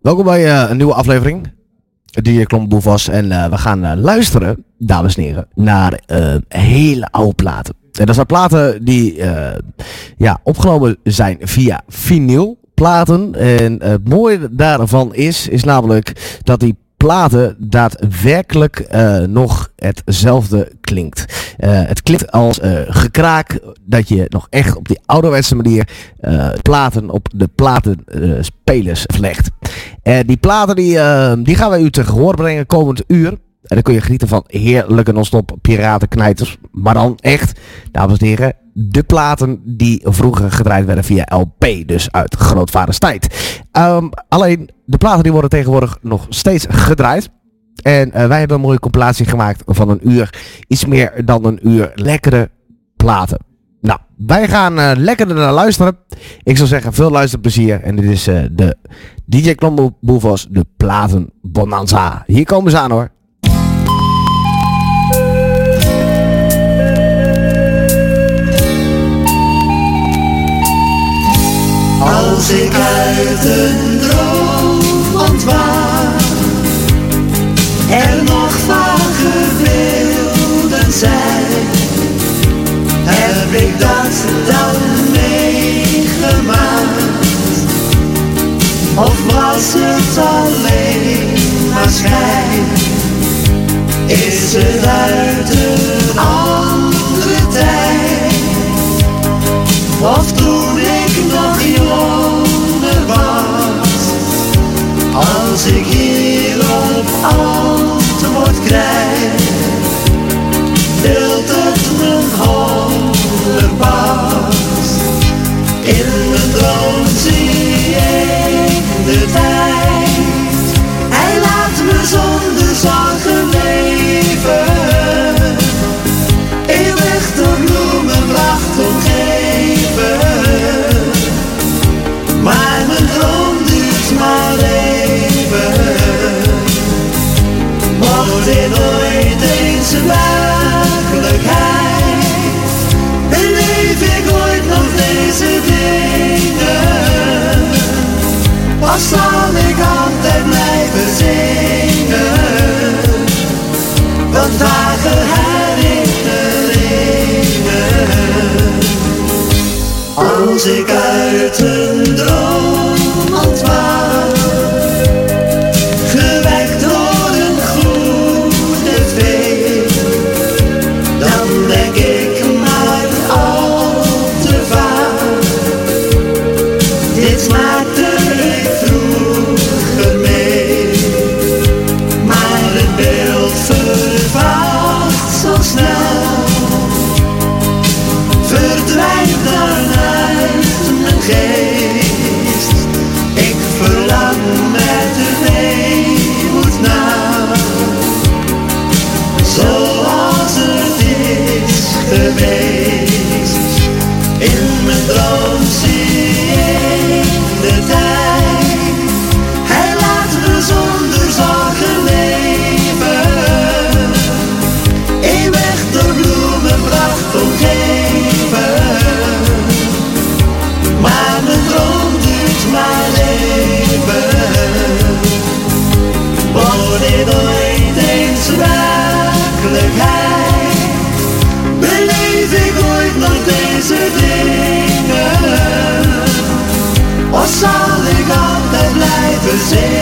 Welkom bij eh, een nieuwe aflevering. DJ Klomboe was en eh, we gaan eh, luisteren, dames en heren, naar eh, hele oude platen. En dat zijn platen die eh, ja, opgenomen zijn via vinylplaten. En het mooie daarvan is, is namelijk dat die platen daadwerkelijk eh, nog hetzelfde klinkt. Eh, het klinkt als eh, gekraak dat je nog echt op die ouderwetse manier eh, platen op de platenspelers legt. En die platen die, eh, die gaan wij u te gehoor brengen komend uur. En dan kun je genieten van heerlijke non-stop piratenknijters. Maar dan echt, dames en heren, de platen die vroeger gedraaid werden via LP. Dus uit grootvaders tijd. Ehm, alleen, de platen die worden tegenwoordig nog steeds gedraaid. En eh, wij hebben een mooie compilatie gemaakt van een uur. Iets meer dan een uur lekkere platen. Nou, wij gaan eh, lekker naar luisteren. Ik zou zeggen, veel luisterplezier. En dit is eh, de DJ Klombo Boevos, de Platen Bonanza. Hier komen ze aan hoor. Als ik uit een droom ontwaak, er ik dat dan meegemaakt? Of was het alleen maar schijn? Is het uit een andere tijd? Of toen ik nog jonger was Als ik hierop antwoord krijg In mijn droom zie ik de tijd Als ik droom blijven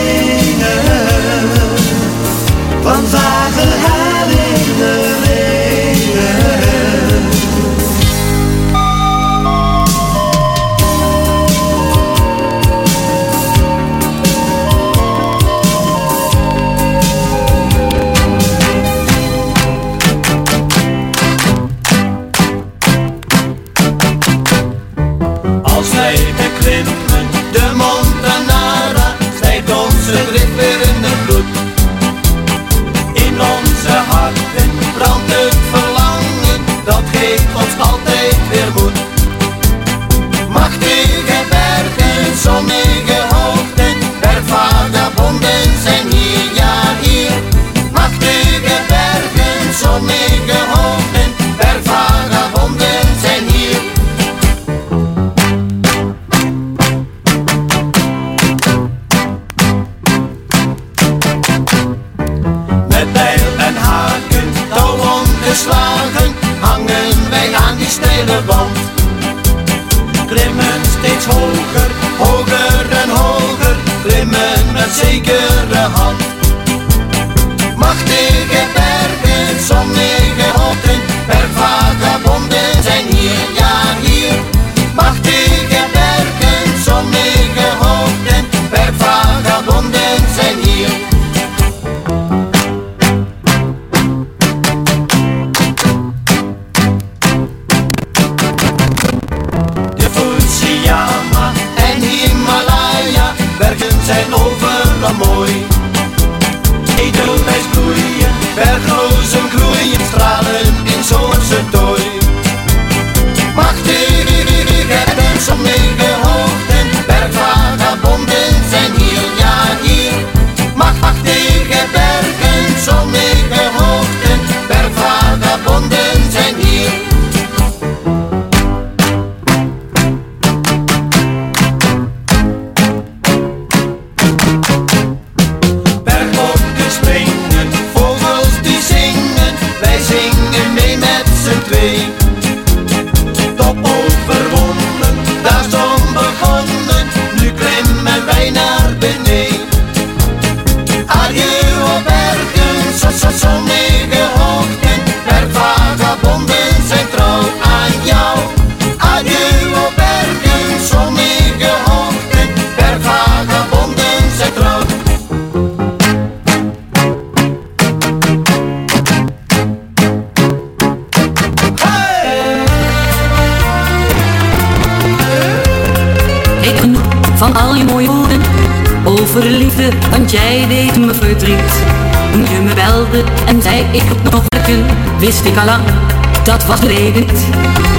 ik dat was berekend.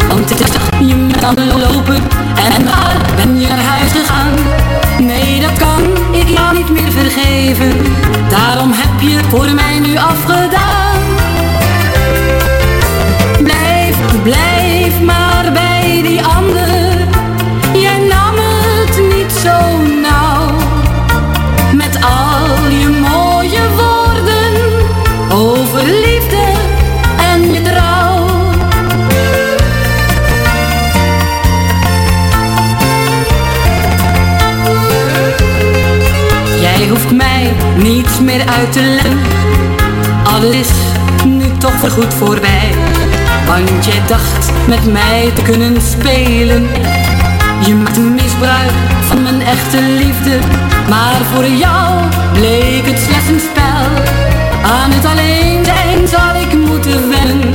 Want het is toch je met anderen lopen en daar ben je naar huis gegaan. Nee, dat kan ik jou niet meer vergeven. Daarom heb je voor mij nu afgedaan. weer uit de. Alles nu toch weer goed voorbij. Want jij dacht met mij te kunnen spelen. Je maakte misbruik van mijn echte liefde. Maar voor jou bleek het slechts een spel. Aan het alleen zijn zal ik moeten wennen.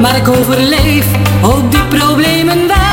Maar ik overleef ook die problemen wel.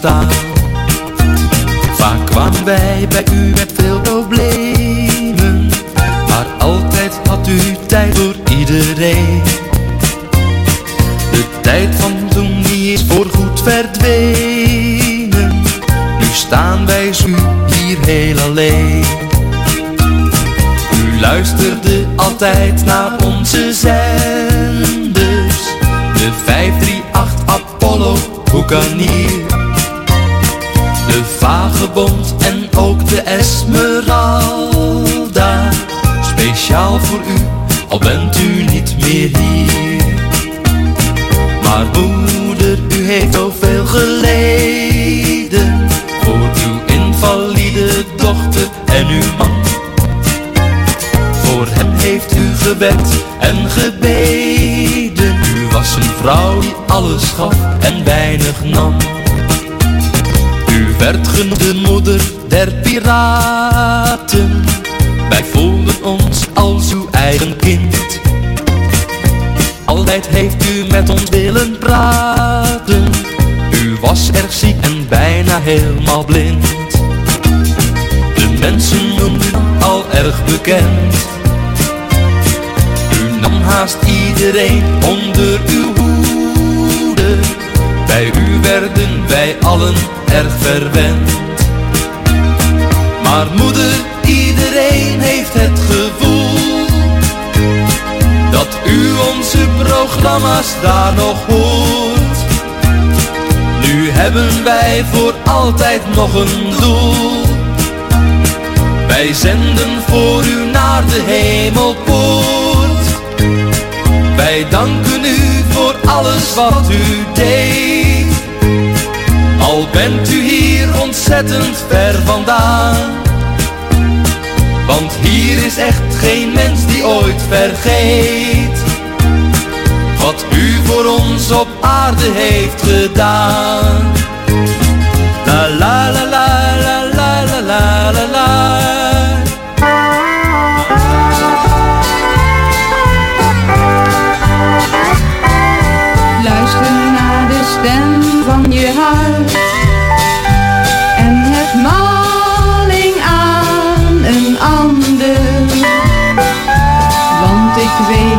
Vaak kwamen wij bij u met veel problemen, maar altijd had u tijd voor iedereen. De tijd van toen die is voorgoed verdwenen. Nu staan wij zo hier heel alleen. U luisterde altijd naar onze zenders. De 538 Apollo Hoekanier. Vagebond en ook de Esmeralda. Speciaal voor u, al bent u niet meer hier. Maar moeder, u heeft zoveel geleden Voor uw invalide dochter en uw man Voor hem heeft u gebed en gebeden U was een vrouw die alles gaf en weinig nam Genoemd de moeder der piraten. Wij voelden ons als uw eigen kind. Altijd heeft u met ons willen praten. U was erg ziek en bijna helemaal blind. De mensen noemden u al erg bekend. U nam haast iedereen onder uw hoede. Bij u werden wij allen erg verwend Maar moeder, iedereen heeft het gevoel dat u onze programma's daar nog hoort. Nu hebben wij voor altijd nog een doel. Wij zenden voor u naar de hemelpoort. Wij danken u voor alles wat u deed. Al bent u hier ontzettend ver vandaan. Want hier is echt geen mens die ooit vergeet Wat u voor ons op aarde heeft gedaan La la la la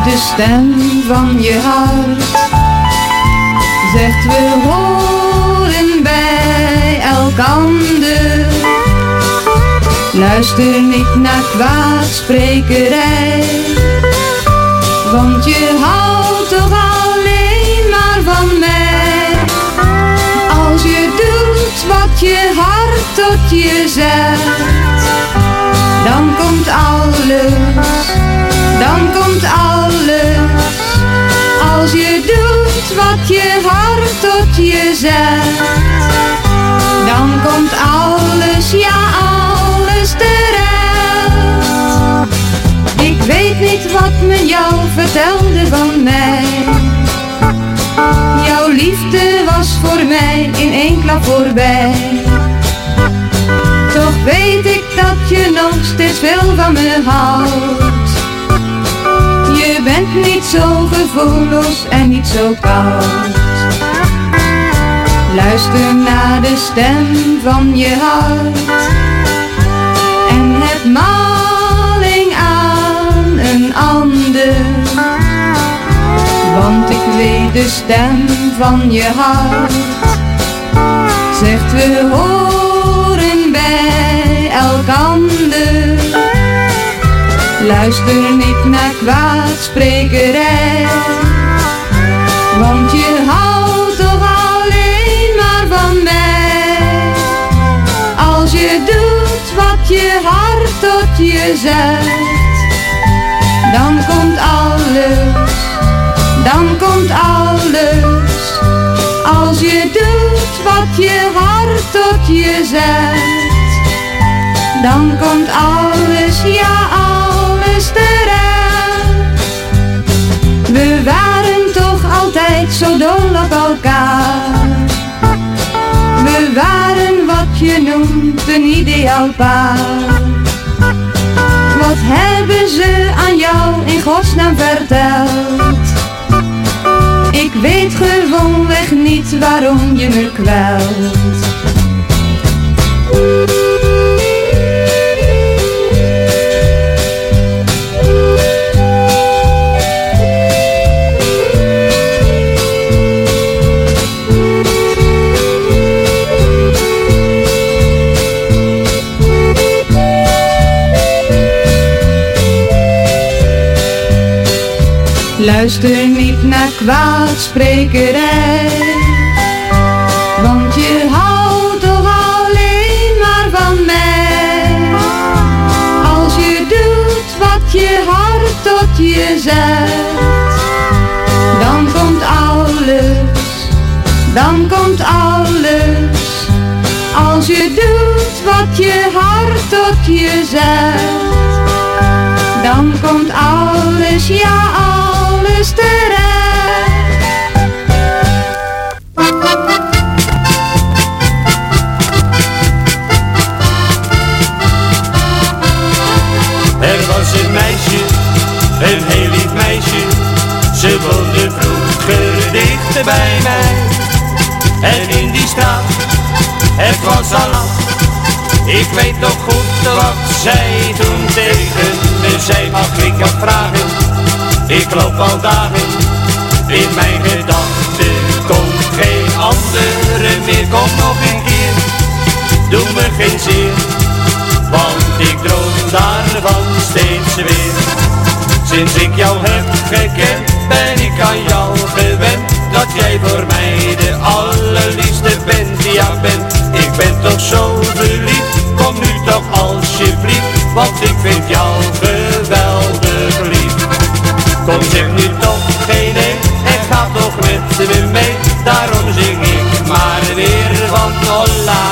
de stem van je hart. Zegt we horen bij elkander Luister niet naar kwaadsprekerij. Want je houdt toch alleen maar van mij. Als je doet wat je hart tot je zegt Dan komt alles, dan komt alles Als je doet wat je hart tot je zegt Dan komt alles, ja alles terecht ik weet niet wat men jou vertelde van mij. Jouw liefde was voor mij in één klap voorbij. Toch weet ik dat je nog steeds veel van me houdt. Niet zo gevoelloos en niet zo koud. Luister naar de stem van je hart. En het maling aan een ander. Want ik weet de stem van je hart. Zegt we horen bij elkander. Luister niet naar kwaadsprekerij. Want je houdt toch alleen maar van mij. Als je doet wat je hart tot je zegt, dan komt alles, dan komt alles. Als je doet wat je hart tot je zegt, dan komt alles, ja zo dol op elkaar. We waren wat je noemt een ideaal paar. Wat hebben ze aan jou in godsnaam verteld? Ik weet gewoonweg niet waarom je me kwelt. Luister niet naar kwaadsprekerij, want je houdt toch alleen maar van mij. Als je doet wat je hart tot je zegt, dan komt alles, dan komt alles. Als je doet wat je hart tot je zegt, dan komt alles, ja alles bij mij. En in die straat, het was al laat. Ik weet nog goed wat zij toen tegen me zei. Mag ik wat vragen? Ik loop al dagen in mijn gedachten. Komt geen andere meer, kom nog een keer. Doe me geen zeer want ik droom daarvan steeds weer. Sinds ik jou heb gekend, ben ik aan jou gewend. Dat jij voor mij de allerliefste bent, ja bent. Ik ben toch zo verliefd, kom nu toch alsjeblieft. Want ik vind jou geweldig. Kom zeg nu toch geen nee en ga toch met me mee. Daarom zing ik maar weer van Holla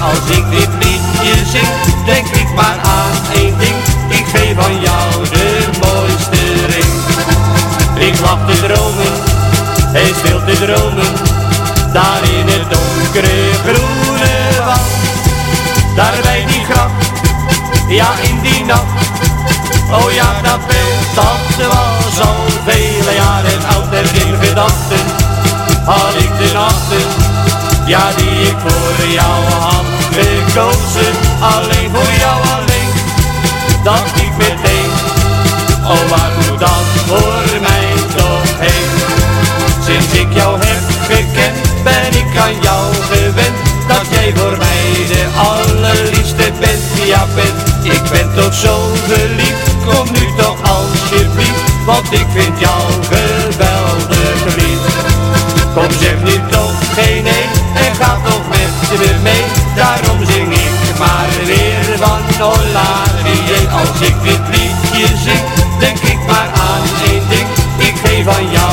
Als ik dit liedje zing, denk ik maar aan één ding. Ik geef van jou de mooiste ring. Ik lag te dromen, en stil te dromen. Daar in het donkere groene woud. Daar bij die graf, ja in die nacht. Oh ja, dat beeld, dat was al vele jaren oud en in gedachten had ik de nachten, ja die ik voor jou had gekozen, alleen voor jou alleen, dacht ik meteen, oh waar moet dat voor mij toch heen? Sinds ik jou heb gekend, ben ik aan jou gewend, dat jij voor mij de allerliefste bent, ja bent, ik ben toch zo verliefd, ik vind jou geweldig lief. Kom zeg nu toch geen nee en ga toch met me mee. Daarom zing ik maar weer van Olarie. Als ik dit liedje zing, denk ik maar aan één ding. Ik geef van jou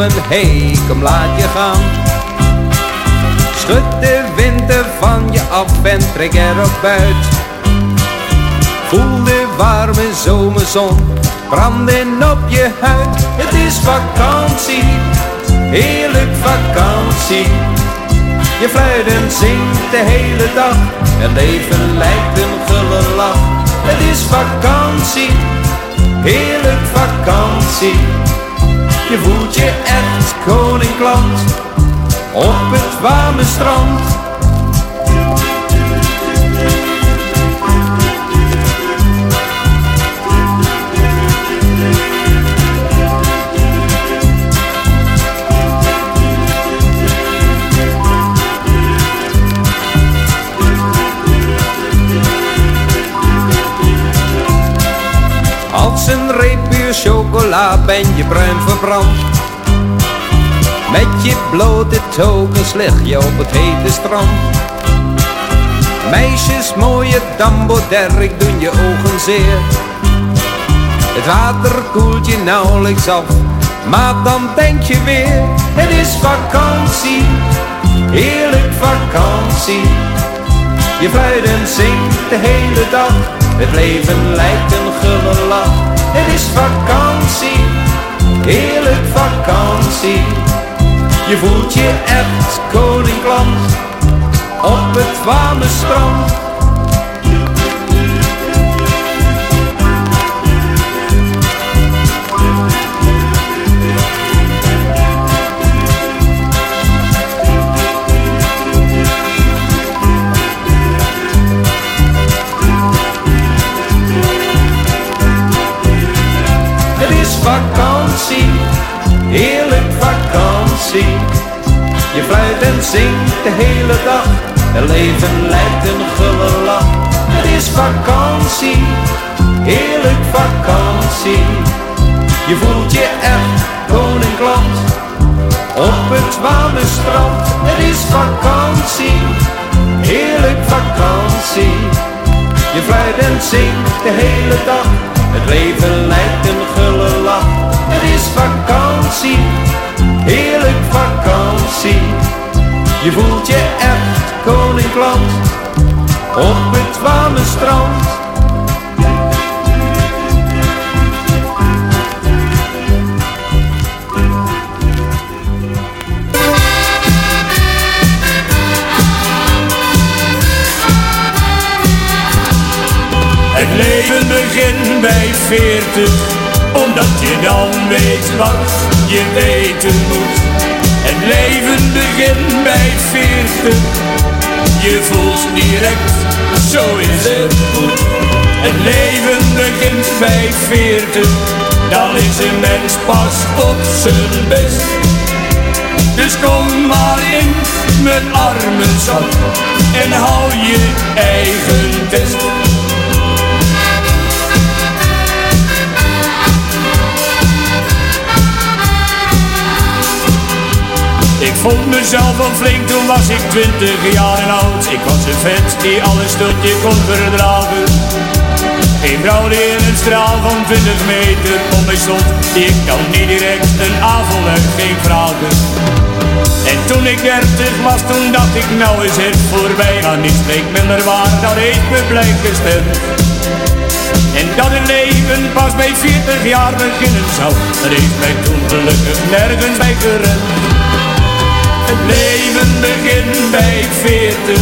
golven, hey, kom laat je gaan. Schud de winter van je af en trek erop uit. Voel de warme zomerzon branden op je huid. Het is vakantie, heerlijk vakantie. Je fluit en zingt de hele dag, het leven lijkt een gulle lach. Het is vakantie, heerlijk vakantie. Je voelt je echt koninkland op het warme strand. Als een chocola ben je bruin verbrand. Met je blote tokens lig je op het hete strand. Meisjes, mooie damboderk doen je ogen zeer. Het water koelt je nauwelijks af, maar dan denk je weer, het is vakantie, heerlijk vakantie. Je fluit en zingt de hele dag, het leven lijkt een gulle lach. Het is vakantie, heerlijk vakantie. Je voelt je echt koninkland op het warme strand. Je fluit en zingt de hele dag, het leven lijkt een gulle lach. Het is vakantie, heerlijk vakantie. Je voelt je echt koninkland op het warme strand. Het is vakantie, heerlijk vakantie. Je fluit en zingt de hele dag, het leven lijkt een gulle lach. Het is vakantie, heerlijk vakantie. Je voelt je echt koninkland op het warme strand. Het leven begint bij veertig, omdat je dan weet wat je weten moet. Het leven begint bij veertig, je voelt direct, zo is het goed. Het leven begint bij veertig, dan is een mens pas op zijn best. Dus kom maar in mijn armen zat en hou je eigen test. Vond mezelf al flink, toen was ik twintig jaar oud. Ik was een vet die alles tot je kon verdragen. Een vrouw die in een straal van 20 meter om mij stond, ik dan niet direct een avond uit ging vragen. En toen ik dertig was, toen dacht ik nou is het voorbij. Maar niets spreekt minder waar, dat heeft me blij gestemd. En dat het leven pas bij 40 jaar beginnen zou, dat heeft mij toen gelukkig nergens bij. Leven begint bij 40,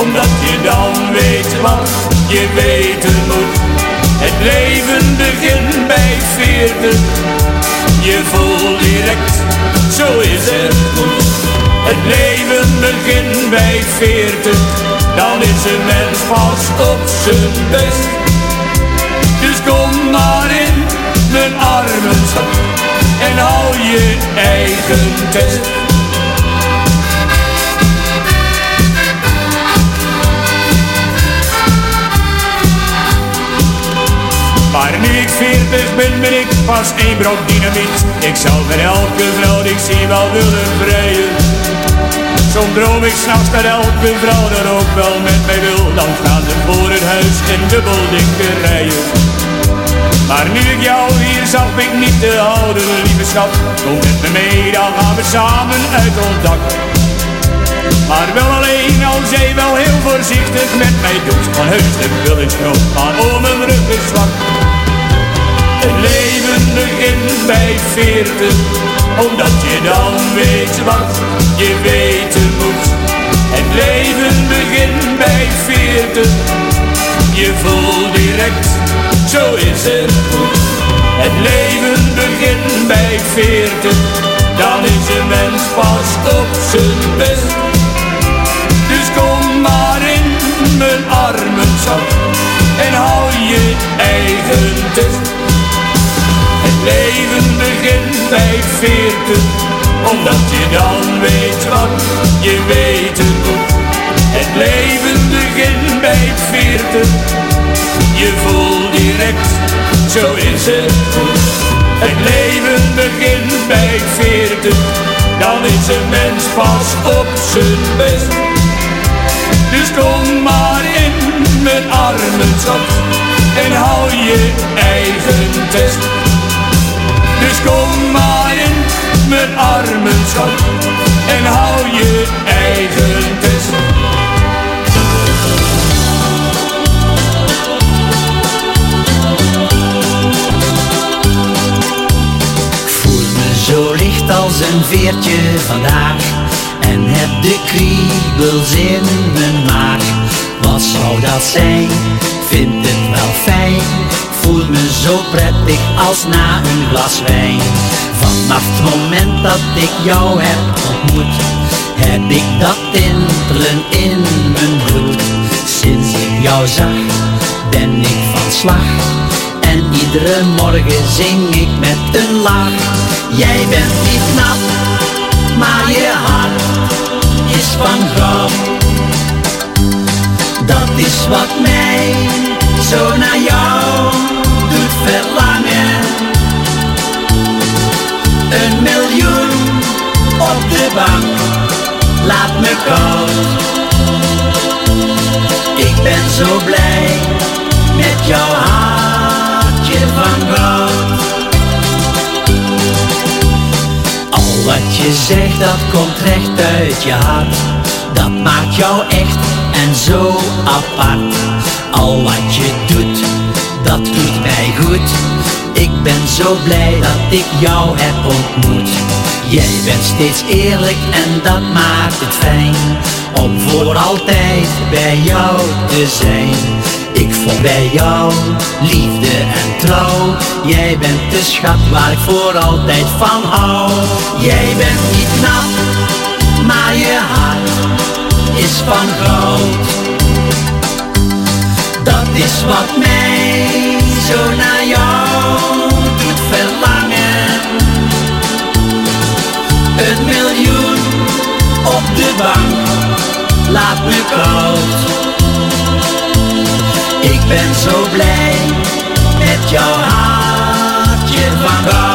omdat je dan weet wat je weten moet. Het leven begint bij 40, je voelt direct, zo is het goed. Het leven begint bij 40, dan is een mens pas op zijn best. Dus kom maar in mijn armen en hou je eigen test. Veertig ben, ben ik pas één brok dynamiet. Ik zou voor elke vrouw die ik zie wel willen vrijen. Soms droom ik s'nachts dat elke vrouw dan ook wel met mij wil. Dan staan ze voor het huis in dubbel dikke rijen. Maar nu ik jou hier zag, ik niet te houden, lieve schat. Kom met me mee, dan gaan we samen uit ons dak. Maar wel alleen als jij wel heel voorzichtig met mij doet. Van heus, ik wil groot, maar om mijn rug is zwak. Het leven begint bij veertig, omdat je dan weet wat je weten moet. Het leven begint bij veertig, je voelt direct, zo is het goed. Het leven begint bij veertig, dan is een mens pas op zijn best. Dus kom maar in mijn armen, schat, en hou je eigen test. Leven begint bij veertig, omdat je dan weet wat je weten moet. Het leven begint bij veertig, je voelt direct, zo is het goed. Het leven begint bij veertig, dan is een mens pas op zijn best. Dus kom maar in mijn armen, schat, en hou je eigen test. Dus kom maar in mijn armen, schat, en hou je eigen test. Ik voel me zo licht als een veertje vandaag En heb de kriebels in mijn maag Wat zou dat zijn? Vind het wel fijn Voel me zo prettig als na een glas wijn. Vanaf het moment dat ik jou heb ontmoet Heb ik dat tintelen in mijn bloed. Sinds ik jou zag ben ik van slag. En iedere morgen zing ik met een lach. Jij bent niet knap, maar je hart is van goud Dat is wat mij zo naar jou verlangen Een miljoen op de bank, laat me koud Ik ben zo blij met jouw hartje van goud. Al wat je zegt, dat komt recht uit je hart. Dat maakt jou echt en zo apart. Al wat je doet, dat doet mij goed. Ik ben zo blij dat ik jou heb ontmoet. Jij bent steeds eerlijk en dat maakt het fijn Om voor altijd bij jou te zijn Ik voel bij jou liefde en trouw Jij bent de schat waar ik voor altijd van hou Jij bent niet knap, maar je hart is van goud is wat mij zo naar jou doet verlangen een miljoen op de bank, laat me koud. Ik ben zo blij met jouw hartje van goud.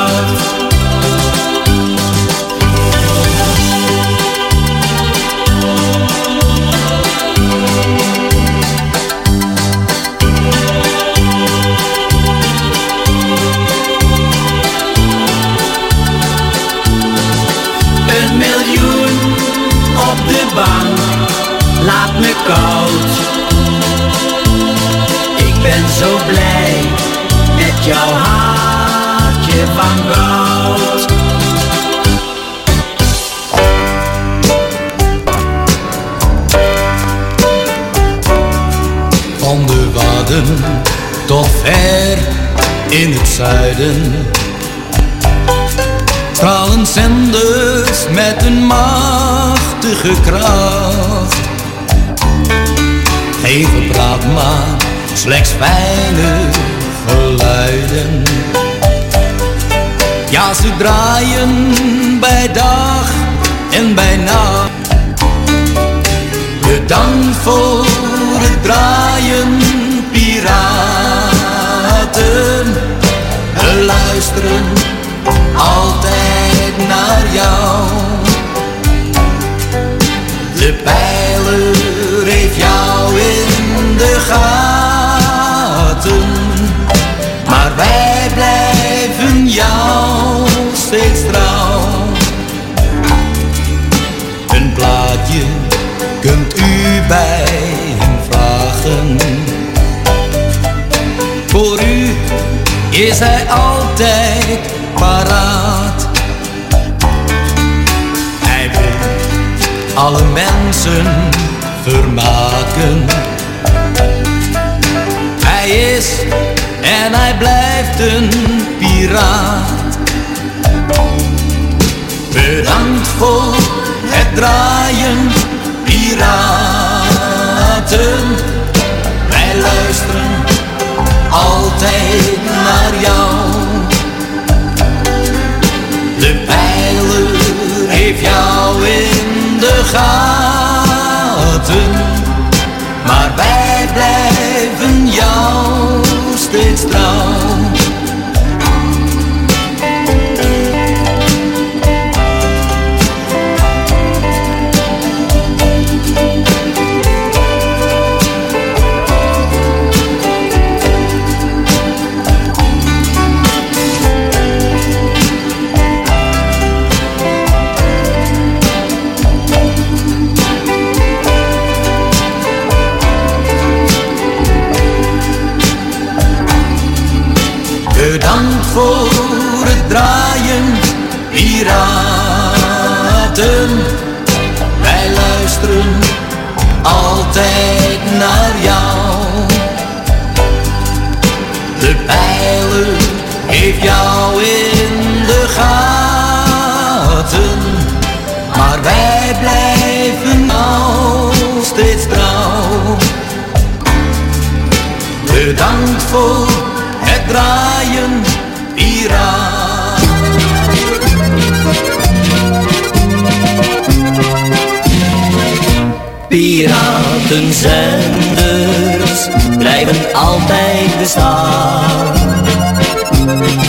Laat me koud. Ik ben zo blij met jouw hartje van goud. Van de Wadden tot ver in het zuiden stralen zenders met een machtige kracht. Geven praat maar slechts weinig geluiden. Ja, ze draaien bij dag en bij nacht. Bedankt voor het draaien, piraten. We luisteren altijd naar jou. De in de gaten. Maar wij blijven jou steeds trouw. Een plaatje kunt u bij hem vragen. Voor u is hij altijd paraat. Hij wil alle mensen vermaken. Hij is en hij blijft een piraat. Bedankt voor het draaien, piraten. Wij luisteren altijd naar jou. De pijler heeft jou in de gaten, wij blijven jou steeds trouw. Bedankt voor het draaien, piraat. Piratenzenders blijven altijd bestaan.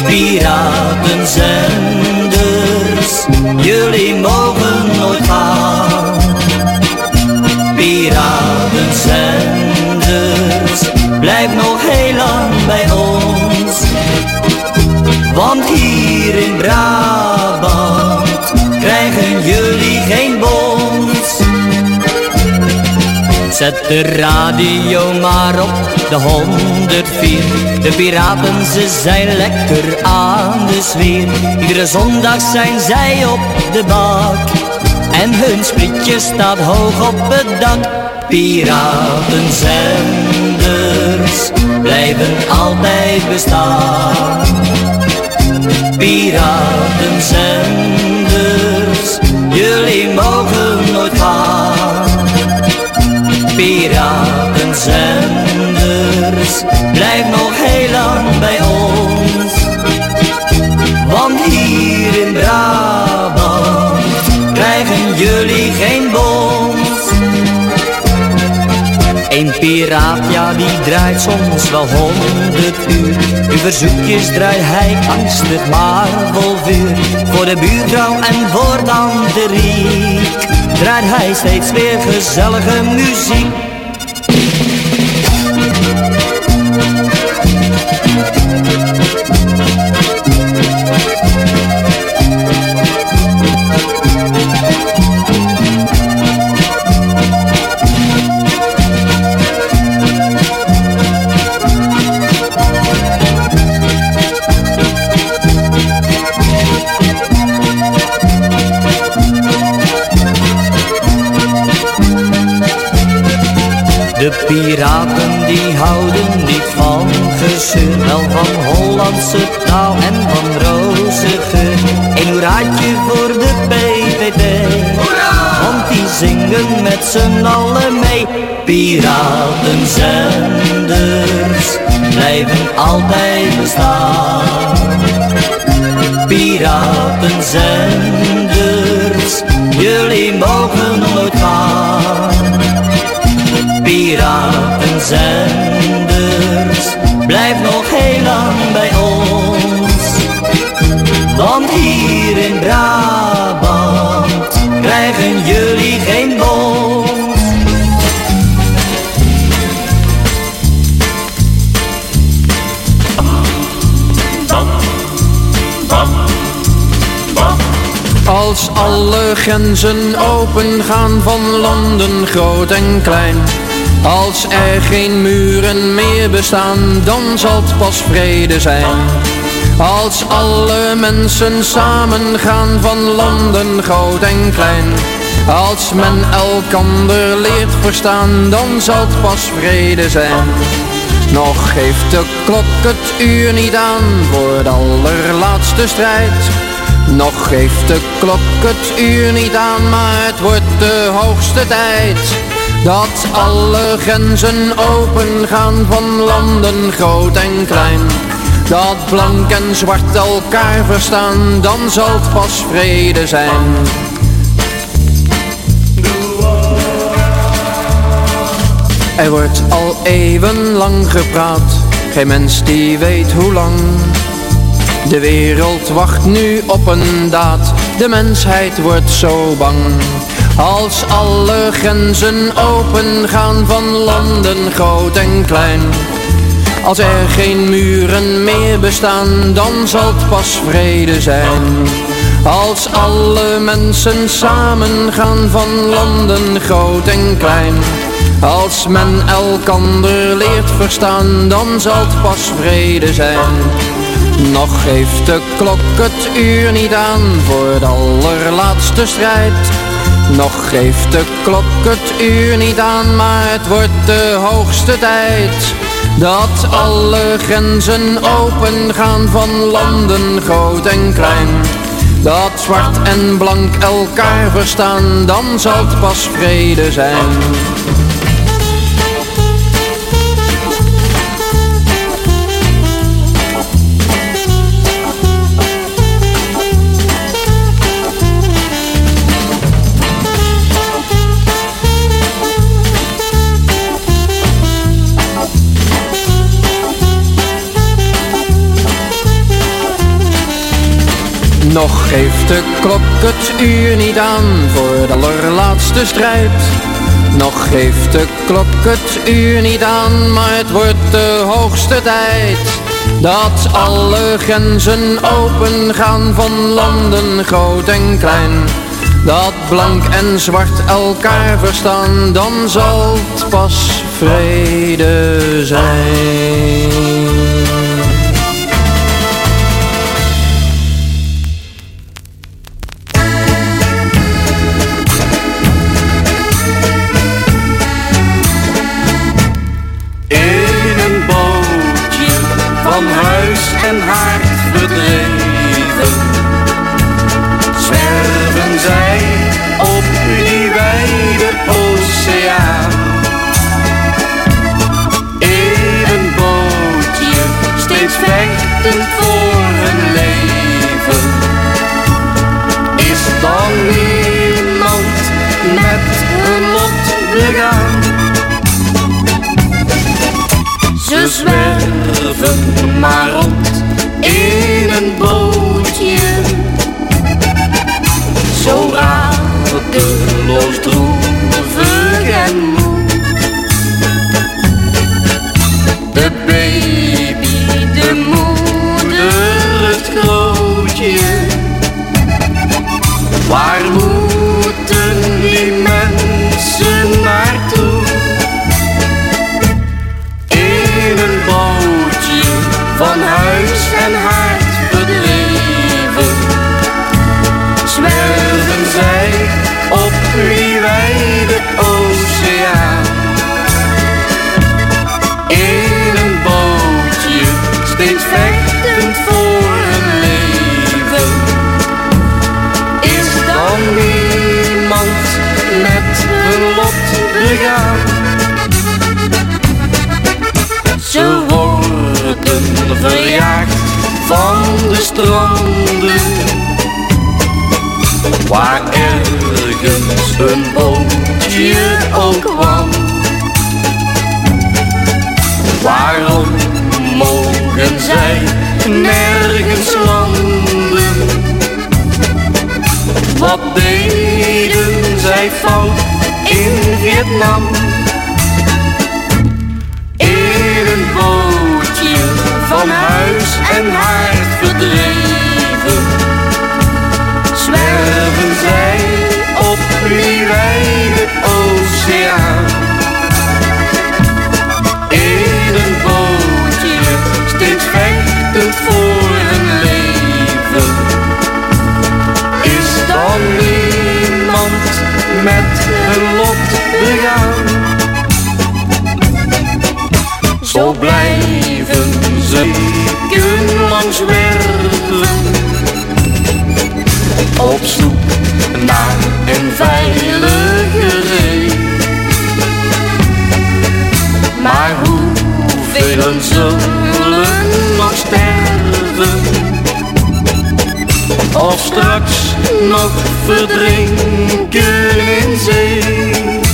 Piratenzenders, jullie mogen gaan. Piratenzenders, blijf nog heel lang bij ons. Want hier in Brabant Zet de radio maar op de 104. De piraten, ze zijn lekker aan de sfeer. Iedere zondag zijn zij op de bak. En hun sprietje staat hoog op het dak. Piratenzenders blijven altijd bestaan. Piratenzenders, jullie mogen nooit gaan. Piratenzenders, blijf nog heel lang bij ons. Want hier in Brabant krijgen jullie geen bons. Een piraat, ja die draait soms wel honderd uur. Uw verzoekjes draait hij angstig maar vol vuur. Voor de buurvrouw en voor Riek draait hij steeds weer gezellige muziek. Piratenzenders blijven altijd bestaan. Piratenzenders, alle grenzen open gaan van landen groot en klein Als er geen muren meer bestaan, dan zal het pas vrede zijn. Als alle mensen samen gaan van landen groot en klein. Als men elkander leert verstaan, dan zal het pas vrede zijn. Nog geeft de klok het uur niet aan voor de allerlaatste strijd. Nog geeft de klok het uur niet aan, maar het wordt de hoogste tijd. Dat alle grenzen open gaan van landen groot en klein. Dat blank en zwart elkaar verstaan, dan zal het pas vrede zijn. Er wordt al eeuwenlang gepraat, geen mens die weet hoe lang. De wereld wacht nu op een daad, de mensheid wordt zo bang. Als alle grenzen open gaan van landen groot en klein. Als er geen muren meer bestaan, dan zal het pas vrede zijn. Als alle mensen samen gaan van landen groot en klein. Als men elkander leert verstaan, dan zal het pas vrede zijn. Nog geeft de klok het uur niet aan voor de allerlaatste strijd. Nog geeft de klok het uur niet aan, maar het wordt de hoogste tijd. Dat alle grenzen open gaan van landen groot en klein. Dat zwart en blank elkaar verstaan, dan zal het pas vrede zijn. Nog geeft de klok het uur niet aan voor de allerlaatste strijd. Nog geeft de klok het uur niet aan, maar het wordt de hoogste tijd. Dat alle grenzen open gaan van landen groot en klein. Dat blank en zwart elkaar verstaan, dan zal het pas vrede zijn. Nergens landen? Wat deden zij fout in Vietnam? In een bootje van huis en haard verdreven Zwerven zij op die wijde oceaan met hun lot begaan. Zo blijven ze langs werven, op zoek naar een veilige zee. Maar hoeveel zullen nog sterven? of straks nog verdrinken in zee.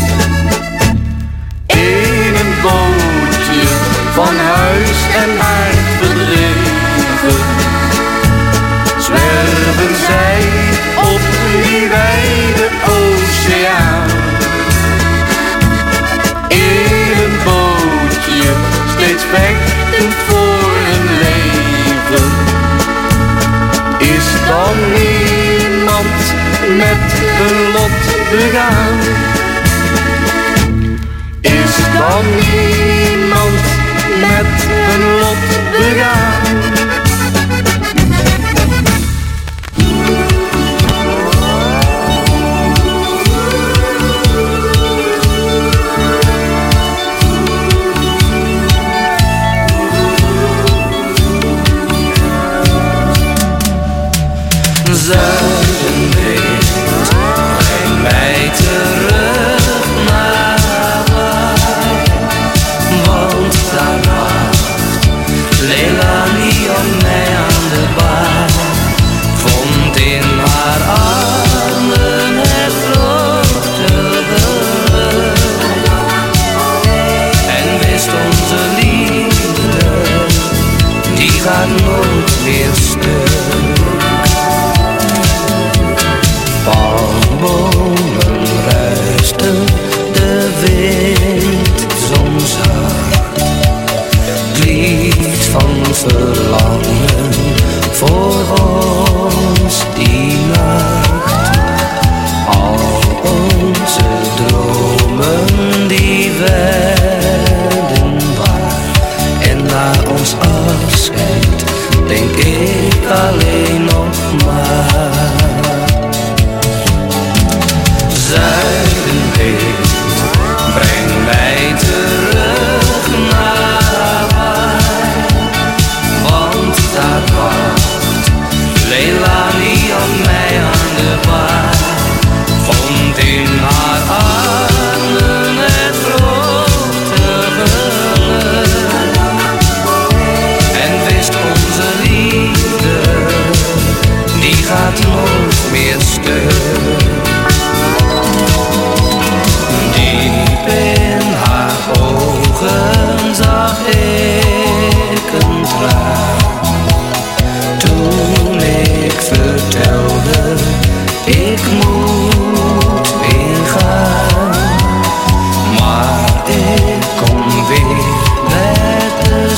dan iemand met genot begaan. Is dan iemand met een lot begaan.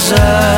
desire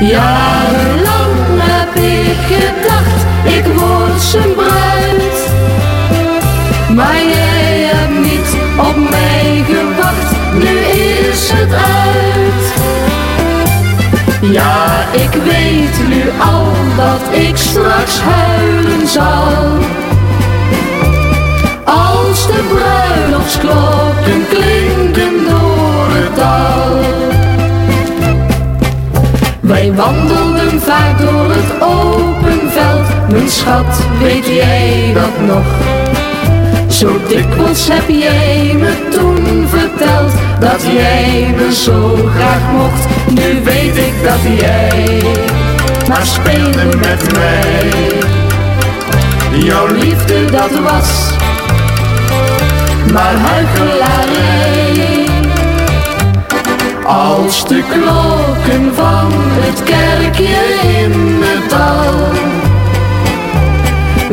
Jarenlang heb ik gedacht, ik word zijn bruid. Maar jij hebt niet op mij gewacht, nu is het uit. Ja, ik weet nu al dat ik straks huilen zal. Als de bruiloftsklok Wij wandelden vaak door het open veld, mijn schat, weet jij dat nog? Zo dikwijls heb jij me toen verteld dat jij me zo graag mocht. Nu weet ik dat jij maar speelde met mij. Jouw liefde dat was maar huichelarij. Als de klokken van het kerkje in het dal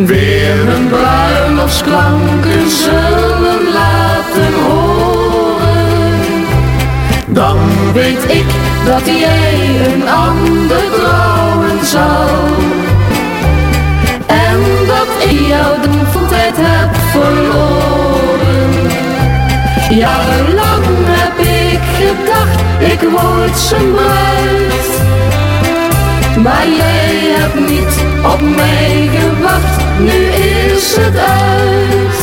weer hun bruiloftsklanken zullen laten horen, dan weet ik dat jij een ander trouwen zal. En dat ik jou de tijd heb verloren. Heb ik gedacht, ik word zijn bruid. Maar jij hebt niet op mij gewacht, nu is het uit.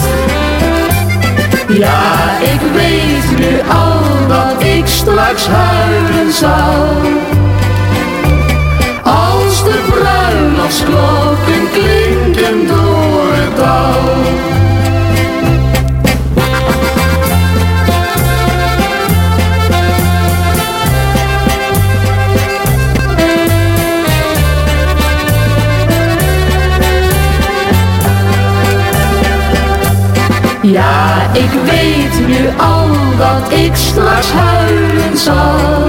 Ja, ik weet nu al dat ik straks huilen zal. Als de bruiloftsklokken klinken door het dal. Ja, ik weet nu al dat ik straks huilen zal.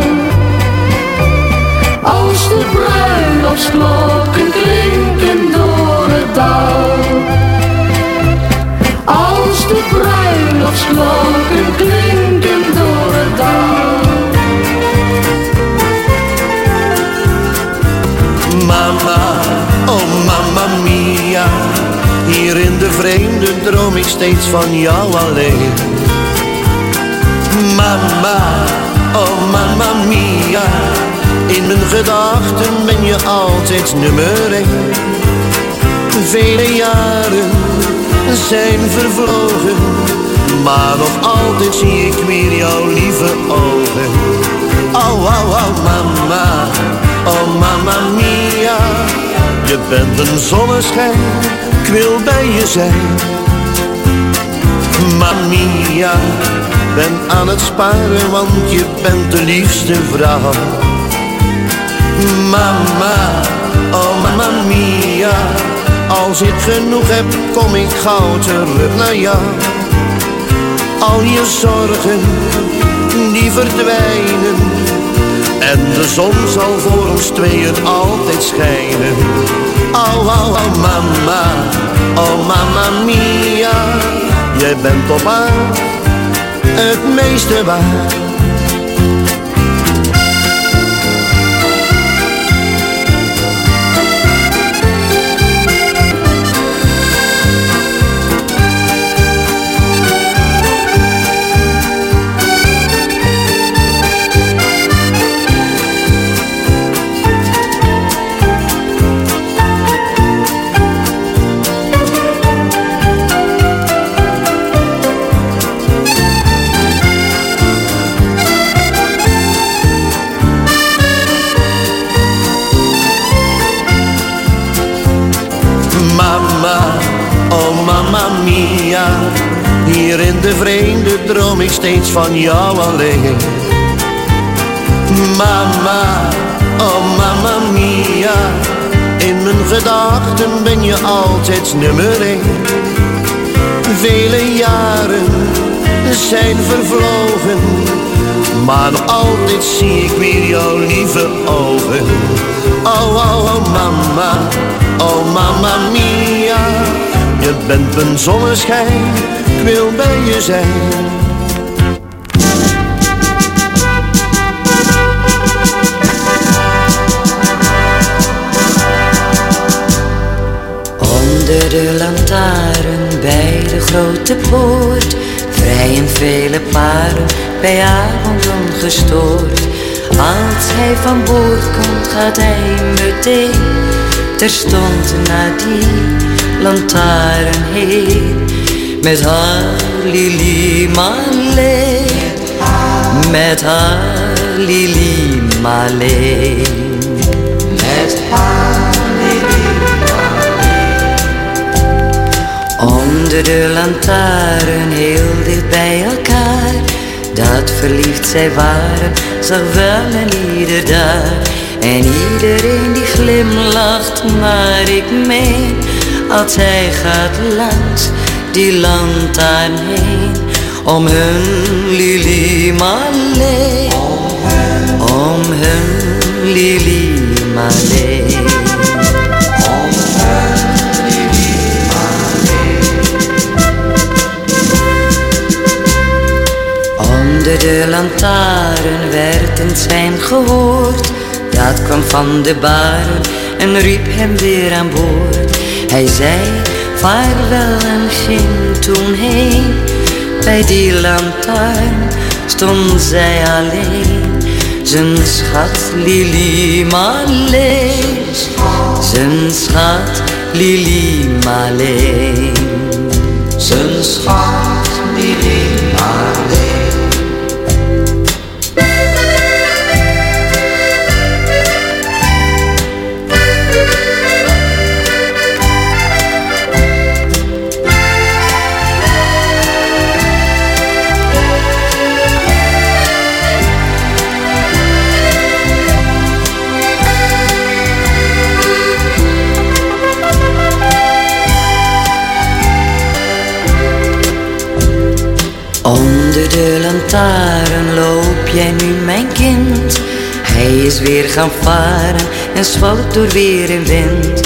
Als de bruiloftsklokken klinken door het dal. Als de bruiloftsklokken klinken hier in de vreemde droom ik steeds van jou alleen. Mama, oh mama mia, in mijn gedachten ben je altijd nummer één. Vele jaren zijn vervlogen, maar nog altijd zie ik weer jouw lieve ogen. Oh, oh, oh, mama, oh, mama mia. Je bent een zonneschijn, ik wil bij je zijn. Mamia, ben aan het sparen, want je bent de liefste vrouw. Mama, oh mama mia, als ik genoeg heb, kom ik gauw terug naar jou. Al je zorgen, die verdwijnen. En de zon zal voor ons tweeën altijd schijnen. Oh, oh, oh, mama, oh, mama mia. Jij bent op aard het meeste waard. Steeds van jou alleen. Mama, oh mama mia, in mijn gedachten ben je altijd nummer één. Vele jaren zijn vervlogen, maar nog altijd zie ik weer jouw lieve ogen. Oh, oh, oh mama, oh mama mia, je bent mijn zonneschijn, ik wil bij je zijn. Onder de lantaarn bij de grote poort. Vrijen vele paren bij avond ongestoord Als hij van boord komt, gaat hij meteen. Terstond naar die lantaarn heen. Met haar Lili met haar Lili met haar Onder de lantaarn heel dicht bij elkaar. Dat verliefd zij waren, zag wel en ieder daar. En iedereen die glimlacht, maar ik meen Als hij gaat langs die lantaarn heen. Om hun Lili Marleen Om hun Lili Marleen Onder de lantaarn werd een zwijn gehoord. Dat kwam van de baren en riep hem weer aan boord. Hij zei vaarwel en ging toen heen. Bij die lantaarn stond zij alleen. Zijn schat Lili Marleen. Zijn schat Lili Marleen. Zijn schat Lili Marleen. Loop jij nu mijn kind. Hij is weer gaan varen en zwalkt door weer en wind.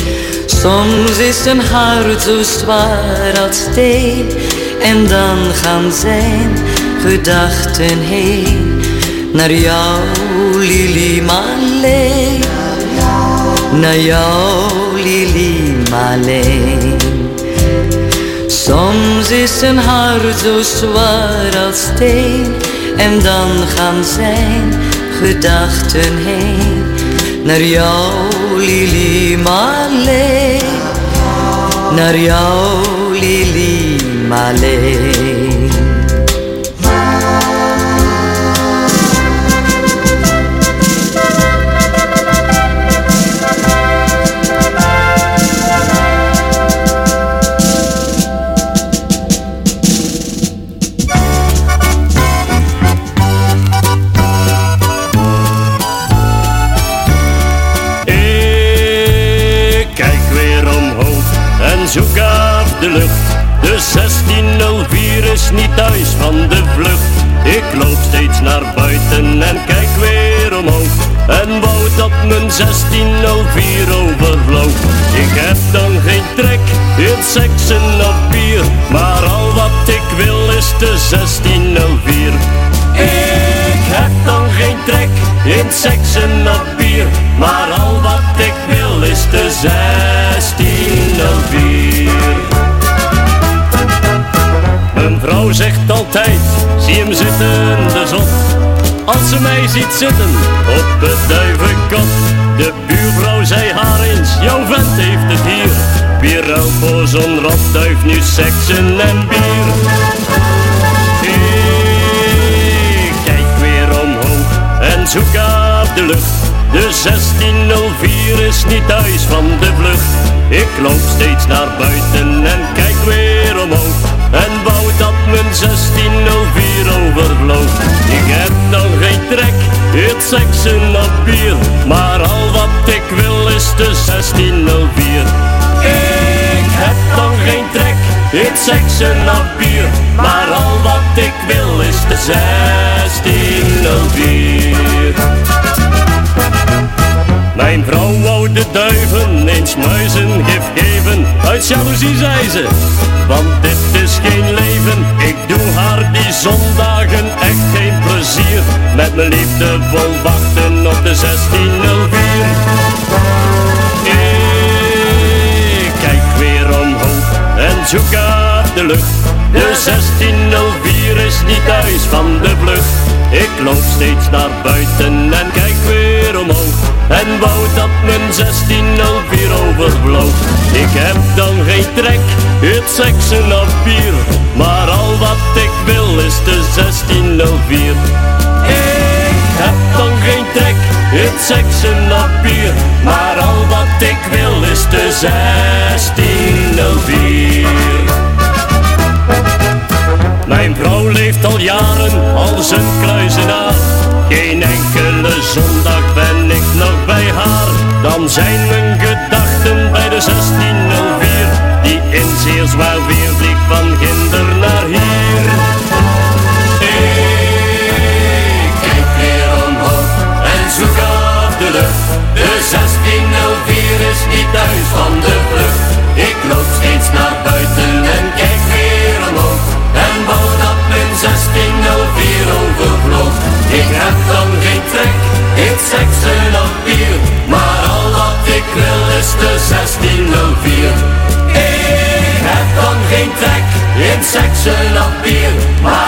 Soms is zijn hart zo zwaar als steen En dan gaan zijn gedachten heen Naar jou Lili Marleen. Naar jou Lili Marleen Soms is een hart zo zwaar als steen En dan gaan zijn gedachten heen Naar jou Lili Marleen. Naar jou Lili Marleen 1604 is niet thuis van de vlucht. Ik loop steeds naar buiten en kijk weer omhoog. En wou dat mijn 1604 overvloog. Ik heb dan geen trek in seksen of bier. Maar al wat ik wil is de 1604. Ik heb dan geen trek in seksen of bier. Maar al wat ik wil is de 1604. Zegt altijd, zie hem zitten, de zon. Als ze mij ziet zitten op het duivenkot. De buurvrouw zei haar eens, jouw vent heeft het hier. Wie ruilt voor zo'n rotduif nu seksen en bier? Ik kijk weer omhoog en zoek op de lucht. De 1604 is niet thuis van de vlucht. Ik loop steeds naar buiten en kijk weer omhoog. En mijn 1604 overvloog. Ik heb dan geen trek, het seksen of bier. Maar al wat ik wil is de 1604. Ik heb dan geen trek, het seksen of bier. Maar al wat ik wil is de 1604. Mijn vrouw wou de duiven eens muizengif geven Uit jaloezie zei ze, want dit is geen Ik doe haar die zondagen echt geen plezier. Met mijn liefde vol wachten op de 1604 Ik kijk weer omhoog en zoek op de lucht. De 1604 is niet thuis van de vlucht. Ik loop steeds naar buiten en kijk weer omhoog. En wou dat mijn 1604 overvloog. Ik heb dan geen trek, het seksen of bier. Maar al wat ik wil is de 1604. Ik heb dan geen trek, het seksen of bier. Maar al wat ik wil is de 1604. Mijn vrouw leeft al jaren als een kluizenaar. Geen enkele zondag ben ik nog bij haar. Dan zijn mijn gedachten bij de 1604. Die in zeer zwaar weer vliegt van Ginder naar hier. Ik kijk weer omhoog en zoek op de lucht. De 1604 is niet thuis van de vlucht. In seksen op bier.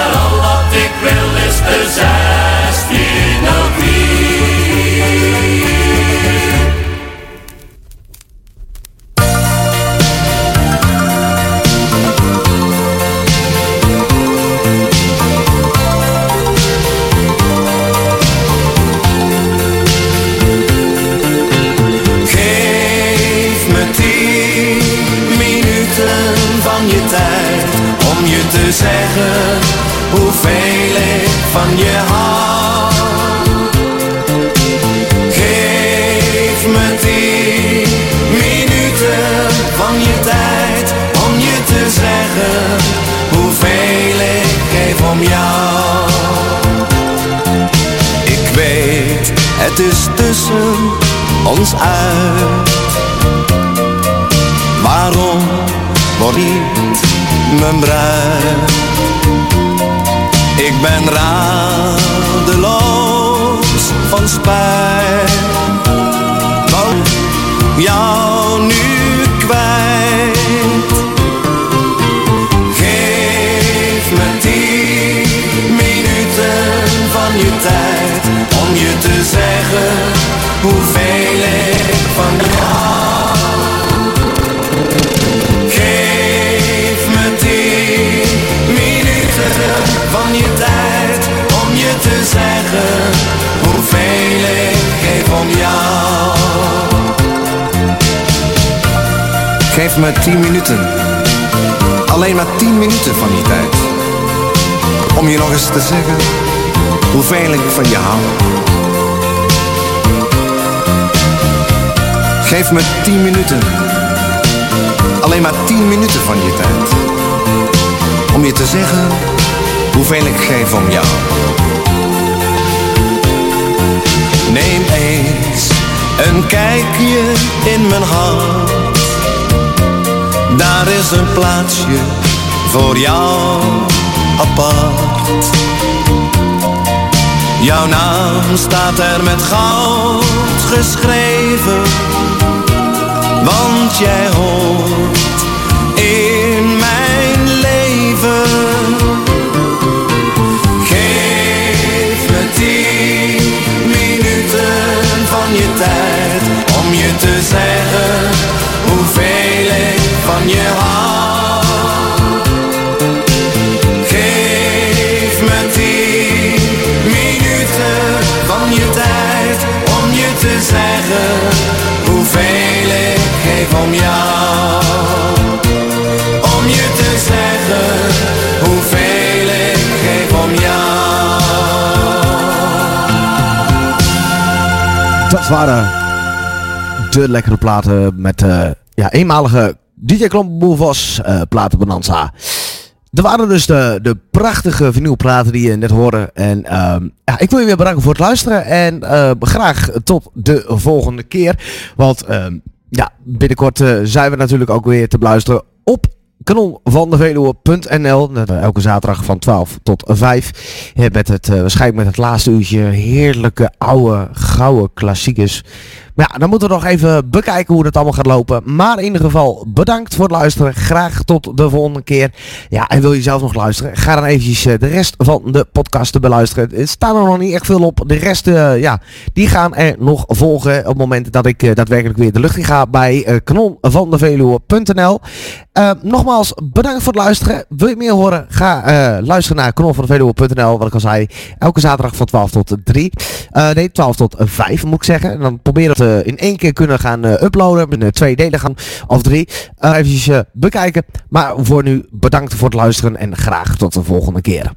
Te zeggen hoeveel ik van je hou. Geef me tien minuten van je tijd om je te zeggen hoeveel ik geef om jou. Ik weet, het is tussen ons uit. Waarom niet mijn bruid? Ik ben radeloos van spijt. Want jou nu kwijt. Geef me tien minuten van je tijd om je te zeggen hoeveel ik van je Geef me tien minuten, alleen maar tien minuten van je tijd. Om je nog eens te zeggen hoeveel ik van je hou. Geef me tien minuten. Alleen maar tien minuten van je tijd. Om je te zeggen hoeveel ik geef om jou. Neem eens een kijkje in mijn hart. Daar is een plaatsje voor jou apart. Jouw naam staat er met goud geschreven, want jij hoort in mijn leven. Geef me tien minuten van je tijd om je te zeggen waren de lekkere platen met eh ja, eenmalige DJ Klompenboel was eh platenbonanza. Er waren dus de, de prachtige vinylplaten die je net hoorde. En ehm, ja, ik wil je weer bedanken voor het luisteren. En eh, graag tot de volgende keer. Want ehm, ja, binnenkort eh, zijn we natuurlijk ook weer te beluisteren op kanon van de Veluwe.nl. Elke zaterdag van 12 tot 5. eh, Met het, waarschijnlijk met het laatste uurtje heerlijke oude gouden klassiekers. Ja, dan moeten we nog even bekijken hoe het allemaal gaat lopen. Maar in ieder geval bedankt voor het luisteren. Graag tot de volgende keer. Ja, en wil je zelf nog luisteren? Ga dan eventjes eh, de rest van de podcast te beluisteren. Er staan er nog niet echt veel op. De rest, eh, ja, die gaan er nog volgen op het moment dat ik eh, daadwerkelijk weer de lucht in ga bij eh kanon van de Veluwe.nl. Eh, nogmaals, bedankt voor het luisteren. Wil je meer horen? Ga luisteren naar kanon van de Veluwe.nl. Wat ik al zei, elke zaterdag van 12 tot 3. Eh, nee, 12 tot 5 moet ik zeggen. En dan probeer het in één keer kunnen gaan eh, uploaden. Met een twee delen gaan of drie. Even bekijken. Maar voor nu bedankt voor het luisteren en graag tot de volgende keer.